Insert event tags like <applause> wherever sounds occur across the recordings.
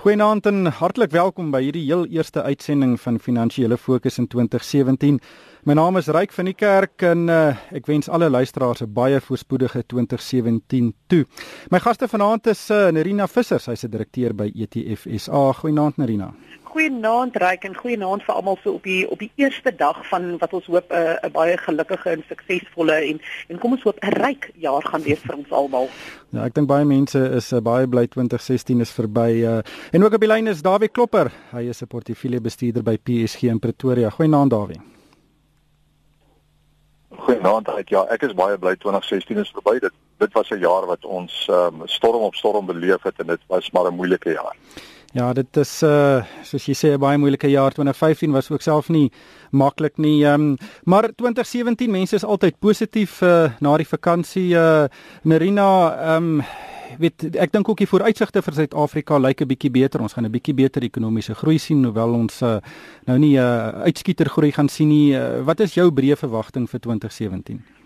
Goeienaand en hartlik welkom by hierdie heel eerste uitsending van Finansiële Fokus in 2017. My naam is Ryk van die Kerk en uh, ek wens alle luisteraars 'n baie voorspoedige 2017 toe. My gaste vanaand is uh, Nerina Visser, sy's 'n direkteur by ETF SA. Goeienaand Nerina. Goeienaand Ryk en goeienaand vir almal so op die op die eerste dag van wat ons hoop 'n uh, 'n baie gelukkige en suksesvolle en en kom ons hoop 'n ryk jaar gaan wees vir ons almal. <laughs> Ja, ek dink baie mense is uh, baie bly 2016 is verby. Uh, en ook op die lyn is Dawie Klopper. Hy is 'n portefeuljebestuurder by PSG in Pretoria. Goeienaand Dawie. Goeienaand Ryk. Ja, ek is baie bly 2016 is verby. Dit dit was 'n jaar wat ons um, storm op storm beleef het en dit was maar 'n moeilike jaar. Ja, dit is uh soos jy sê 'n baie moeilike jaar. 2015 was ook self nie maklik nie. Ehm um, maar 2017 mense is altyd positief uh na die vakansie uh Marina ehm um, weet ek dink ook die vooruitsigte vir Suid-Afrika lyk 'n bietjie beter. Ons gaan 'n bietjie beter ekonomiese groei sien hoewel ons uh, nou nie 'n uh, uitskieter groei gaan sien nie. Uh, wat is jou breë verwagting vir 2017?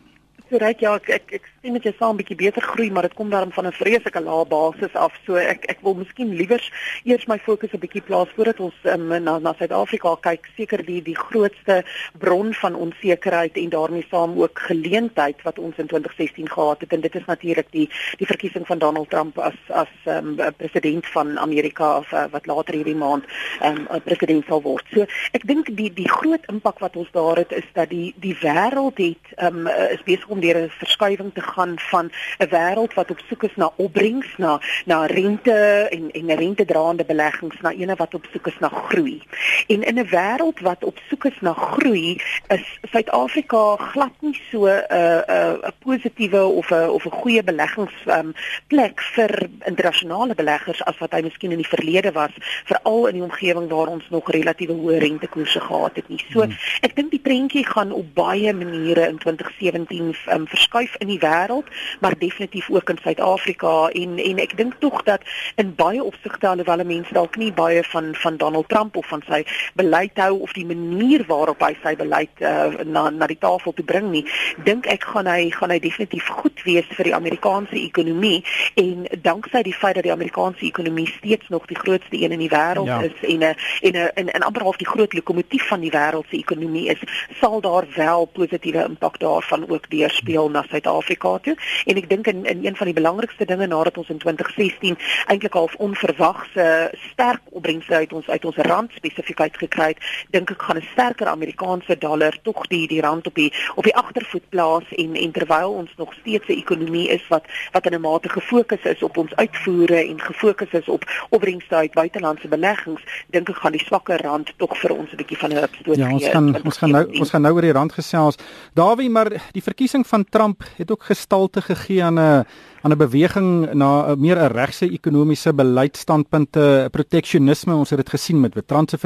So reg ja, ek ek, ek sien met jou saam 'n bietjie beter groei, maar dit kom daarom van 'n vreeslike lae basis af. So ek ek wil miskien liewer eers my fokus 'n bietjie plaas voordat ons um, na na Suid-Afrika kyk. Seker die die grootste bron van onsekerheid en daarmee saam ook geleentheid wat ons in 2016 gehad het en dit is natuurlik die die verkiesing van Donald Trump as as um, president van Amerika of uh, wat later hierdie maand um, president sal word. So ek dink die die groot impak wat ons daar het is dat die die wêreld het um, is besig om deur 'n verskuiwing te gaan van 'n wêreld wat op soek is na opbrengs, na na rente en en rentedraande beleggings, na ene wat op soek is na groei. En in 'n wêreld wat op soek is na groei, is Suid-Afrika glad nie so 'n uh, 'n uh, 'n positiewe of 'n of 'n goeie beleggings um, plek vir internasionale beleggers as wat hy miskien in die verlede was, veral in die omgewing waar ons nog relatiewe hoë rentekoerse gehad het nie. So hmm. ek dink die prentjie gaan op baie maniere in 2017 um, verskuif in die wêreld, maar definitief ook in Suid-Afrika. En en ek dink tog dat in baie opsigte alhoewel mense dalk nie baie van van Donald Trump of van sy beleid hou of die manier waarop hy sy beleid uh, na na die tafel toe bring nie, dink ek gaan hy gaan hy definitief goed wees vir die Amerikaanse ekonomie. En danksy die feit dat die Amerikaanse ekonomie steeds nog die grootste een in die wêreld ja. is en 'n en 'n en, en amper half die groot lokomotief van die wêreld se ekonomie is, sal daar wel positiewe impak daarvan ook deur speel na Suid-Afrika toe. En ek dink in, in een van die belangrikste dinge nadat ons in 2016 eintlik half onverwagse sterk opbrengste uit ons uit ons rand spesifiekheid gekry het, dink ek gaan 'n sterker Amerikaanse dollar tog die die rand op die op die agtervoet plaas en en terwyl ons nog steeds 'n ekonomie is wat wat in 'n mate gefokus is op ons uitvoere en gefokus is op opbrengste uit buitelandse beleggings, dink ek gaan die swakker rand tog vir ons 'n bietjie van 'n hupstoot gee. Ja, ons gaan ons gaan nou ons gaan nou oor die rand gesels. Dawie, maar die verkiesing van Trump het ook gestalte gegee aan 'n aan 'n beweging na 'n meer 'n regse ekonomiese beleidsstandpunte, proteksionisme. Ons het dit gesien met Trump se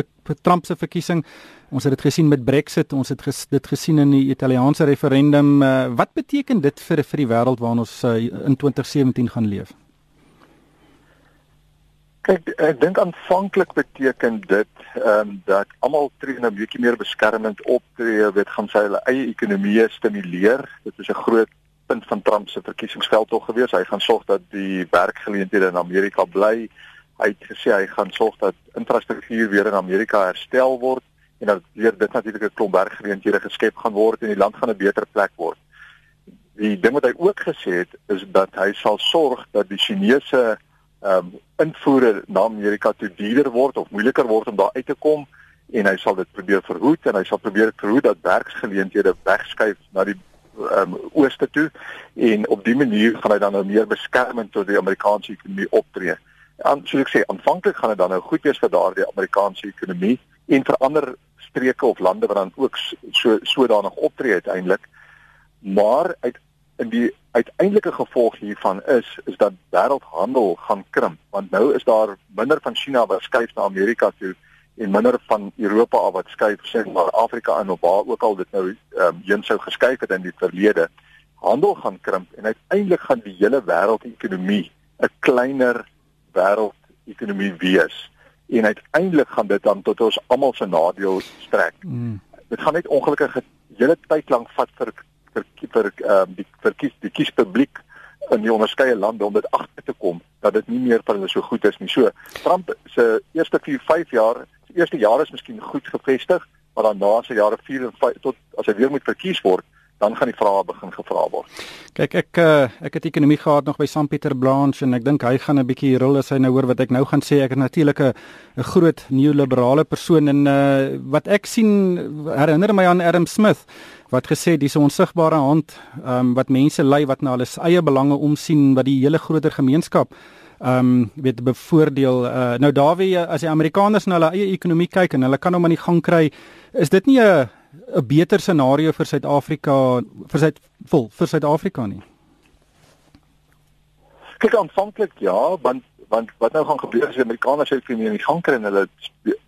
Trump se verkiesing. Ons het dit gesien met Brexit, ons het ges, dit gesien in die Italiaanse referendum. Uh, wat beteken dit vir vir die wêreld waarin ons uh, in 2017 gaan leef? Kyk, ek dink aanvanklik beteken dit ehm um, dat almal tree nou 'n bietjie meer beskermend optree, weet gaan sy hulle eie ekonomie stimuleer. Dit is 'n groot punt van Trump se verkiesingsveld tog gewees. Hy gaan sorg dat die werkgeleenthede in Amerika bly. Hy het gesê hy gaan sorg dat infrastruktuur weer in Amerika herstel word en dat weer dit natuurlik 'n klomp werkgeleenthede geskep gaan word en die land gaan 'n beter plek word. Die ding wat hy ook gesê het is dat hy sal sorg dat die Chinese ehm um, invoere na Amerika toe duurder word of moeiliker word om daar uit te kom en hy sal dit probeer verhoed en hy sal probeer verhoed dat werksgeleenthede wegskuif na die ehm um, ooste toe en op dië manier gaan hy dan nou meer beskermend tot die Amerikaanse ekonomie optree. En soos ek sê, aanvanklik gaan dit dan nou goed wees vir daardie Amerikaanse ekonomie en vir ander streke of lande wat dan ook so sodanig optree uiteindelik. Maar uit in die uiteindelike gevolg hiervan is is dat wêreldhandel gaan krimp want nou is daar minder van China wat skuif na Amerika toe en minder van Europa af wat skuif sê maar Afrika in of waar ook al dit nou ehm um, heen sou geskuif het in die verlede handel gaan krimp en uiteindelik gaan die hele wêreldekonomie 'n kleiner wêreldekonomie wees en uiteindelik gaan dit dan tot ons almal se nadeel strek. Mm. Dit gaan net ongelukkig hele tyd lank vat vir vir vir ehm um, die verkies die kiespubliek in die onderskeie lande om dit agter te kom dat dit nie meer vir hulle so goed is nie. So Trump se eerste 4, 5 jaar, die eerste jaar is miskien goed gevestig, maar dan na sy jare 4 en 5 tot as hy weer moet verkies word, dan gaan die vrae begin gevra word. Kyk ek uh, ek het ekonomie gehad nog by St Pieter Blanche en ek dink hy gaan 'n bietjie rol as hy nou hoor wat ek nou gaan sê. Ek is natuurlik 'n groot neoliberale persoon en uh, wat ek sien herinner my aan Adam Smith wat gesê dis 'n onsigbare hand um, wat mense lei wat na hulle eie belange omsien wat die hele groter gemeenskap ehm um, weet bevoordeel uh, nou Dawie as die Amerikaners na hulle eie ekonomie kyk en hulle kan hom aan die gang kry is dit nie 'n 'n beter scenario vir Suid-Afrika vir sy vol vir Suid-Afrika nie. Kyk aanvanklik ja, want want wat nou gaan gebeur as die Amerikaners uit vir die gang kry en hulle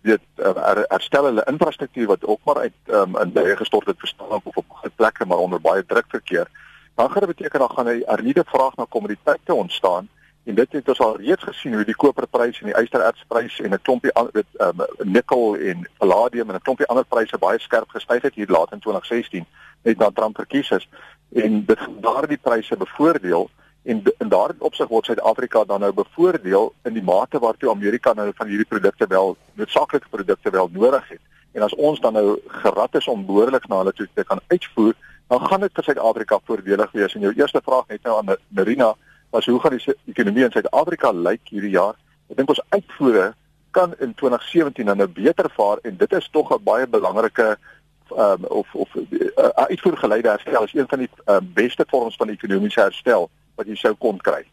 weet er, herstel hulle infrastruktuur wat ook maar uit um, in baie gestort het verstaan of op groot plekke maar onder baie druk verkeer. Dan gaan dit beteken dan gaan 'n hernieude vraag na kommoditeite ontstaan En dit het ons al reeds gesien hoe die koperprys en die ysterertsprys en 'n klompie weet um, nikkel en palladium en 'n klompie ander pryse baie skerp gestyg het hier laat in 2016 net na Trump verkies is en dit daardie pryse bevoordeel en in daardie opsig word Suid-Afrika dan nou bevoordeel in die mate waartoe Amerika nou van hierdie produkte wel noodsaaklike produkte wel nodig het. En as ons dan nou gerad is om behoorlik na hulle toe te kan uitvoer, dan gaan dit vir Suid-Afrika voordelig wees. En jou eerste vraag net nou aan Marina was hoe gaan die ekonomie in Suid-Afrika lyk hierdie jaar? Ek dink ons uitvoere kan in 2017 dan nou beter vaar en dit is tog 'n baie belangrike um, of of uh, uitvoergeleide herstel is een van die uh, beste vorms van ekonomiese herstel wat jy sou kon kry.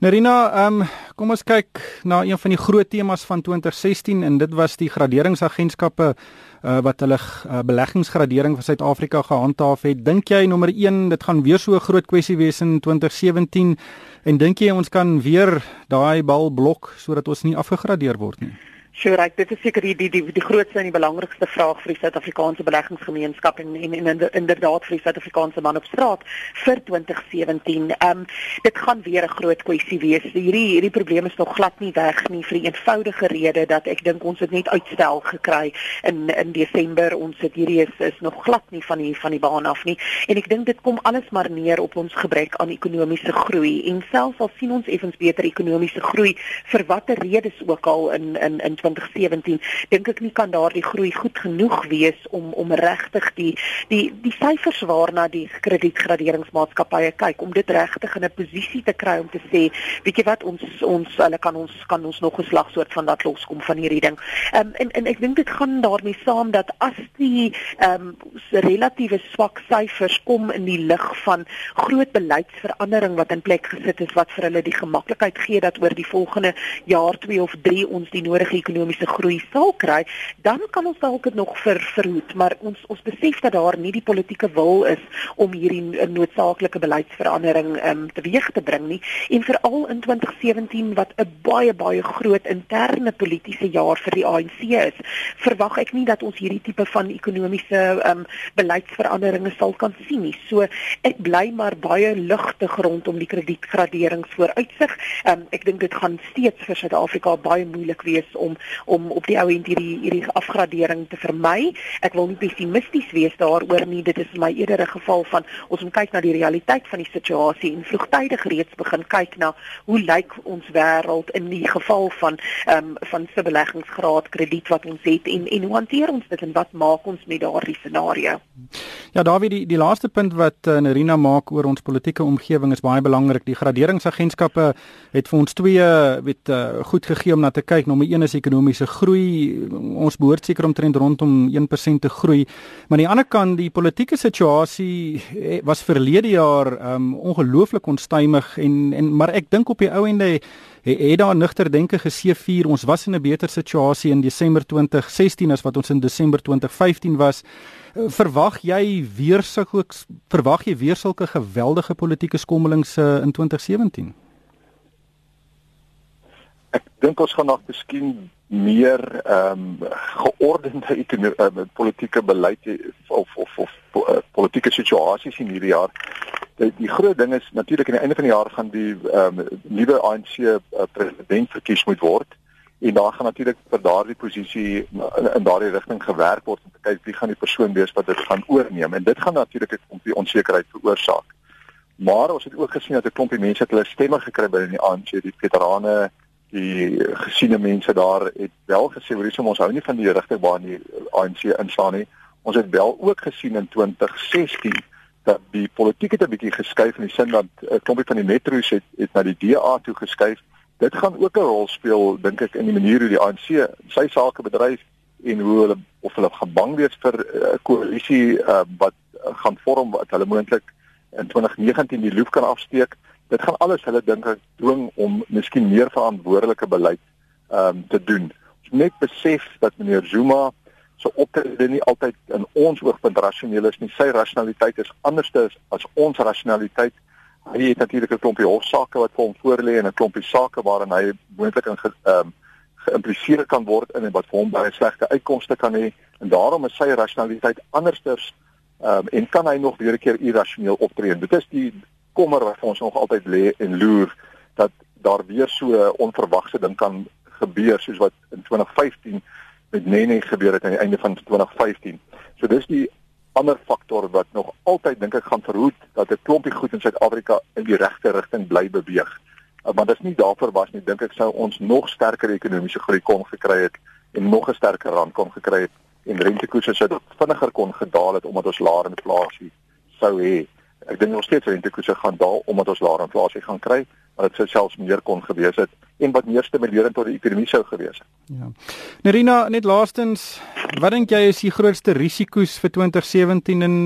Nerina, ehm um, kom ons kyk na een van die groot temas van 2016 en dit was die graderingsagentskappe uh, wat hulle uh, beleggingsgradering vir Suid-Afrika gehandhaaf het. Dink jy nommer 1 dit gaan weer so 'n groot kwessie wees in 2017 en dink jy ons kan weer daai bal blok sodat ons nie afgegradeer word nie? Sure, right. dit is seker die die die, die grootste en die belangrikste vraag vir die Suid-Afrikaanse beleggingsgemeenskap en en, en inderdaad vir die Suid-Afrikaanse man op straat vir 2017. Ehm um, dit gaan weer 'n groot kwessie wees. Hierdie hierdie probleem is nog glad nie weg nie vir die eenvoudige rede dat ek dink ons het net uitstel gekry in in Desember. Ons het hierdie is is nog glad nie van die van die baan af nie. En ek dink dit kom alles maar neer op ons gebrek aan ekonomiese groei en selfs al sien ons effens beter ekonomiese groei vir watter redes ook al in in in 2017 dink ek nie kan daardie groei goed genoeg wees om om regtig die die die syfers waarna die kredietgraderingsmaatskappye kyk om dit regtig in 'n posisie te kry om te sê weet jy wat ons ons hulle kan ons kan ons nog 'n slagsoort van dat loskom van hierdie ding. Ehm um, en en ek dink dit gaan daarmee saam dat as die ehm um, relatiewe swak syfers kom in die lig van groot beleidsverandering wat in plek gesit is wat vir hulle die gemaklikheid gee dat oor die volgende jaar 2 of 3 ons die nodige ekonomiese groei sal kry, dan kan ons dalk dit nog ver verhoed, maar ons ons besef dat daar nie die politieke wil is om hierdie noodsaaklike beleidsverandering um, teweeg te bring nie. En veral in 2017 wat 'n baie baie groot interne politieke jaar vir die ANC is, verwag ek nie dat ons hierdie tipe van ekonomiese um, beleidsveranderinge sal kan sien nie. So ek bly maar baie ligtig rondom die kredietgraderingsvooruitsig. Um, ek dink dit gaan steeds vir Suid-Afrika baie moeilik wees om om op die ou end hierdie hierdie afgradering te vermy. Ek wil nie pessimisties wees daaroor nie. Dit is my eerder 'n geval van ons moet kyk na die realiteit van die situasie en vroegtydig reeds begin kyk na hoe lyk ons wêreld in die geval van ehm um, van se beleggingsgraad krediet wat ons het en en hoe hanteer ons dit en wat maak ons met daardie scenario? Ja, Dawie, die die laaste punt wat uh, Nerina maak oor ons politieke omgewing is baie belangrik. Die graderingsagentskappe het vir ons twee weet uh, goed gegee om na te kyk. Nommer 1 is ekonomiese groei. Ons behoort seker omtrent rondom 1% te groei. Maar aan die ander kant, die politieke situasie eh, was verlede jaar um, ongelooflik onstuimig en en maar ek dink op die ou ende het, het daar nigter denke geseëvier. Ons was in 'n beter situasie in Desember 2016 as wat ons in Desember 2015 was. Eh, verwag jy weer sulke verwag jy weer sulke geweldige politieke skommelings uh, in 2017? Ek dink ons gaan nog miskien meer ehm um, geordende uh, politieke beleid of of of uh, politieke situasies in hierdie jaar. Die, die groot ding is natuurlik aan die einde van die jaar gaan die ehm um, nuwe ANC uh, president verkies moet word en daar gaan natuurlik vir daardie posisie in, in daardie rigting gewerk word om te kyk wie gaan die persoon wees wat dit gaan oorneem en dit gaan natuurlik 'n onsekerheid veroorsaak. Maar ons het ook gesien dat 'n klompie mense het hulle stemme gekry binne die ANC, die veterane, die gesiene mense daar het wel gesê hoe ons hou nie van die rigting waar die ANC inslaan nie. Ons het wel ook gesien in 2016 dat die politiek het 'n bietjie geskuif in die sin dat 'n klompie van die metro's het, het na die DA toe geskuif. Dit gaan ook 'n rol speel dink ek in die manier hoe die ANC sy sake bedryf en hoe hulle of hulle gaan bang wees vir 'n uh, koalisie uh, wat uh, gaan vorm wat hulle moontlik in 2019 die loop kan afsteek. Dit gaan alles hulle dink ek dwing om miskien meer verantwoordelike beleid ehm um, te doen. Ons net besef dat meneer Zuma se optrede nie altyd in ons oogpunt rasioneel is nie. Sy rasionaliteit is anders as ons rasionaliteit. Hy het natuurlik 'n klompie hofsaake wat vir hom voorlê en 'n klompie sake waarin hy moontlik in ehm um, geïmpliseer kan word in en wat vir hom baie slegte uitkomste kan hê en daarom is sy rationaliteit andersters ehm um, en kan hy nog weer 'n keer irrasioneel optree. Dit is die kommer wat ons nog altyd lê en loer dat daar weer so 'n onverwagse ding kan gebeur soos wat in 2015 met Nene gebeur het aan die einde van 2015. So dis die ander faktor wat nog altyd dink ek gaan verhoed dat 'n klompie goed in Suid-Afrika in die regte rigting bly beweeg. Uh, maar dit is nie daarvoor was nie dink ek sou ons nog sterker ekonomiese groei kon gekry het en nog 'n sterker rand kon gekry het en rentekoerse sou vinniger kon gedaal het omdat ons laer inflasie sou hê. Ek dink nog steeds rentekoerse gaan daal omdat ons laer inflasie gaan kry, maar dit sou selfs meer kon gewees het en wat meer stimulerend tot die ekonomie sou gewees het. Ja. Nerina, net laastens, wat dink jy is die grootste risiko's vir 2017 en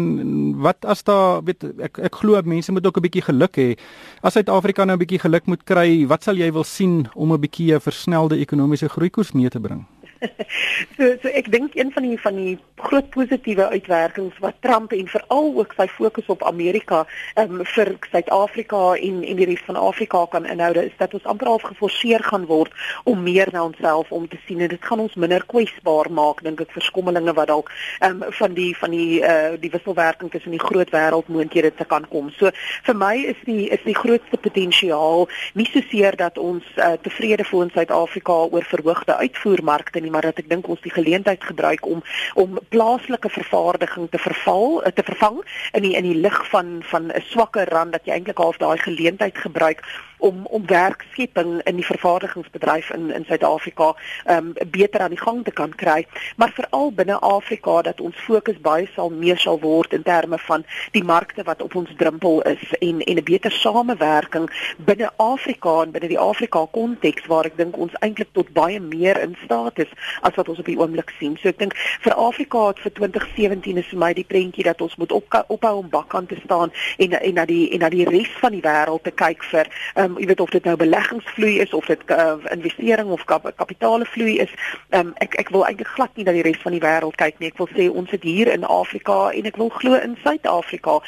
wat as daar weet ek ek glo mense moet ook 'n bietjie geluk hê. As Suid-Afrika nou 'n bietjie geluk moet kry, wat sal jy wil sien om 'n bietjie 'n versnelde ekonomiese groeikoers mee te bring? <laughs> so so ek dink een van die van die groot positiewe uitwerkings wat Trump en veral ook sy fokus op Amerika um, vir Suid-Afrika en en die res van Afrika kan inhou is dat ons amper half geforseer gaan word om meer na onsself om te sien en dit gaan ons minder kwesbaar maak dink ek vir skommelinge wat dalk um, van die van die uh, die wisselwerking tussen die groot wêreld moontlikhede te kan kom. So vir my is die is die grootste potensiaal nie so seer dat ons uh, tevrede voel in Suid-Afrika oor verhoogde uitvoermarkte nie maar dat ek dink ons die geleentheid gebruik om om plaaslike vervaardiging te verval eh, te vervang in die in die lig van van 'n swakker rand dat jy eintlik half daai geleentheid gebruik om om werkskepping in die vervaardigingsbedryf in in Suid-Afrika um beter aan die gang te kan kry, maar veral binne Afrika dat ons fokus baie sal meer sal word in terme van die markte wat op ons drempel is en en 'n beter samewerking binne Afrika en binne die Afrika konteks waar ek dink ons eintlik tot baie meer in staat is as wat ons op die oomblik sien. So ek dink vir Afrika het vir 2017 is vir my die prentjie dat ons moet op ophou om bakkant te staan en en na die en na die res van die wêreld te kyk vir um jy weet of dit nou beleggingsvloei is of dit uh, investering of kap kapitaalvloei is. Um, ek ek wil eintlik glad nie dat die res van die wêreld kyk nie. Ek wil sê ons sit hier in Afrika en ek wil glo in Suid-Afrika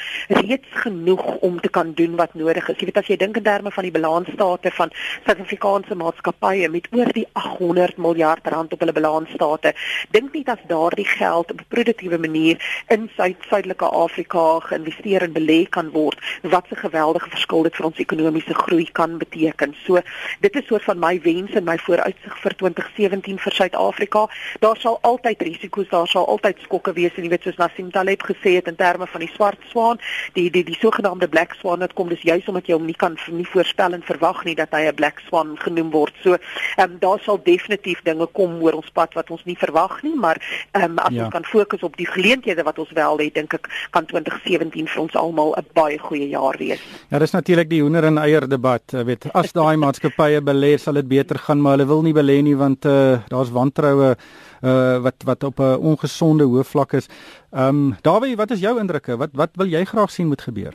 reeds genoeg om te kan doen wat nodig is. Jy weet as jy dink in terme van die balansstate van Suid-Afrikaanse maatskappye met oor die 800 miljard rand op hulle balansstate, dink nie dat daardie geld op 'n produktiewe manier in Suid-Suidelike Afrika geïnvesteer en belê kan word. Wat 'n geweldige verskil dit vir ons ekonomiese groei kan beteken. So dit is soort van my wens en my vooruitsig vir 2017 vir Suid-Afrika. Daar sal altyd risiko's, daar sal altyd skokke wees en jy weet soos Nassim Taleb gesê het in terme van die swart swaan, die die die sogenaamde black swan wat kom dis juis omdat jy hom nie kan nie voorspel en verwag nie dat hy 'n black swan genoem word. So ehm um, daar sal definitief dinge kom oor ons pad wat ons nie verwag nie, maar ehm um, as ja. ons kan fokus op die geleenthede wat ons wel het, dink ek kan 2017 vir ons almal 'n baie goeie jaar wees. Ja, dis natuurlik die hoender en eier debat weet as daai <laughs> maatskappye belê sal dit beter gaan maar hulle wil nie belê nie want uh, daar's wantroue uh, wat wat op 'n uh, ongesonde hoë vlak is. Ehm um, Dawie, wat is jou indrukke? Wat wat wil jy graag sien moet gebeur?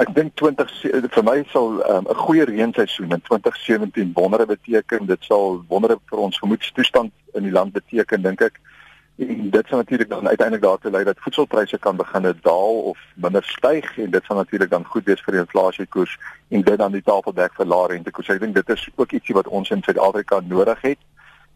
Ek dink 20 vir my sal 'n um, goeie reenseisoen in 2017 wondere beteken. Dit sal wondere vir ons gemoedstoestand in die land beteken dink ek. En dit sal natuurlik dan uiteindelik daartoe lei dat voedselpryse kan begin daal of minder styg en dit sal natuurlik dan goed wees vir die inflasiekoers en dit dan die tafel dek vir lae rentekoers. Ek dink dit is ook ietsie wat ons in Suid-Afrika nodig het.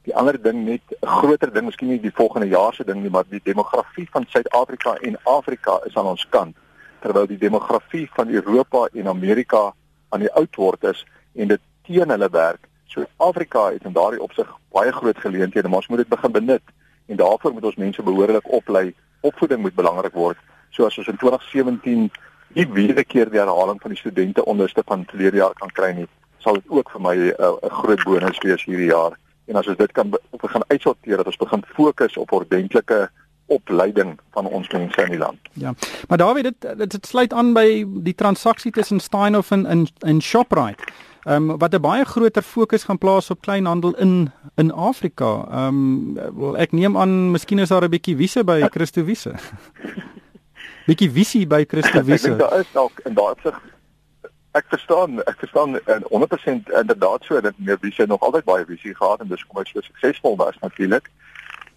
Die ander ding net 'n groter ding, miskien nie die volgende jaar se ding nie, maar die demografie van Suid-Afrika en Afrika is aan ons kant terwyl die demografie van Europa en Amerika aan die oud word is en dit teen hulle werk. So Afrika het in daardie opsig baie groot geleenthede, maar ons moet dit begin benut en daarvoor moet ons mense behoorlik oplei. Opvoeding moet belangrik word. So as ons in 2017 nie weer keer die herhaling van die studente onderste van verlede jaar kan kry nie, sal dit ook vir my 'n uh, groot bonus wees hierdie jaar. En as ons dit kan begin uitsorteer dat ons begin fokus op ordentlike opleiding van ons mense in die land. Ja. Maar Dawie dit dit, dit sluit aan by die transaksie tussen Steinhoff en in in Shoprite. Ehm um, wat 'n baie groter fokus gaan plaas op kleinhandel in in Afrika. Ehm um, ek neem aan miskien is daar 'n bietjie wiese by Christo Wiese. <laughs> bietjie visie by Christo <laughs> Wiese. Ek dink daar is dalk in daardie opsig ek verstaan ek verstaan 100% inderdaad so dat meer visie nog altyd baie visie gehad en dis kom hy so suksesvol was natuurlik.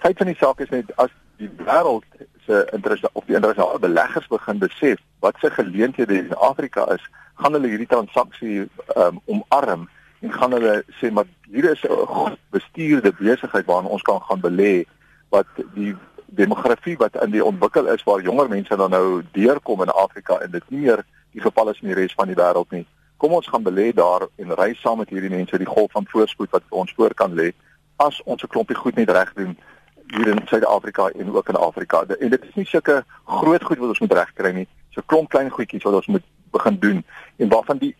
Feit van die saak is net as die wêreld se interesse of die internasionale beleggers begin besef wat se geleenthede in Afrika is, gaan hulle hierdie transaksie um, omarm en gaan hulle sê maar hier is 'n bestuurde besigheid waarna ons kan gaan belê wat die demografie wat in die ontwikkel is waar jonger mense dan nou deurkom in Afrika en dit nie meer die geval is in die res van die wêreld nie. Kom ons gaan belê daar en ry saam met hierdie mense die golf van voorspoed wat ons voor kan lê as ons 'n klompie goed net reg doen hier in Suid-Afrika en ook in Afrika. En dit is nie sulke groot goed wat ons moet regkry nie. So klomp klein goedjies wat ons moet begin doen en waarvan die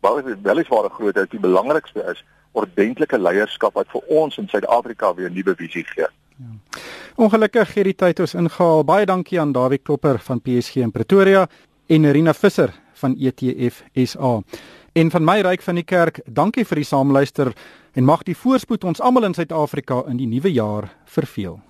wel is waar 'n groot is, die belangrikste is ordentlike leierskap wat vir ons in Suid-Afrika weer 'n nuwe visie gee. Ja. Ongelukkig hierdie tyd ons ingehaal. Baie dankie aan Dawie Klopper van PSG in Pretoria en Rina Visser van ETF SA. En van my ryk van die kerk, dankie vir die saamluister en mag die voorspoed ons almal in Suid-Afrika in die nuwe jaar verveel.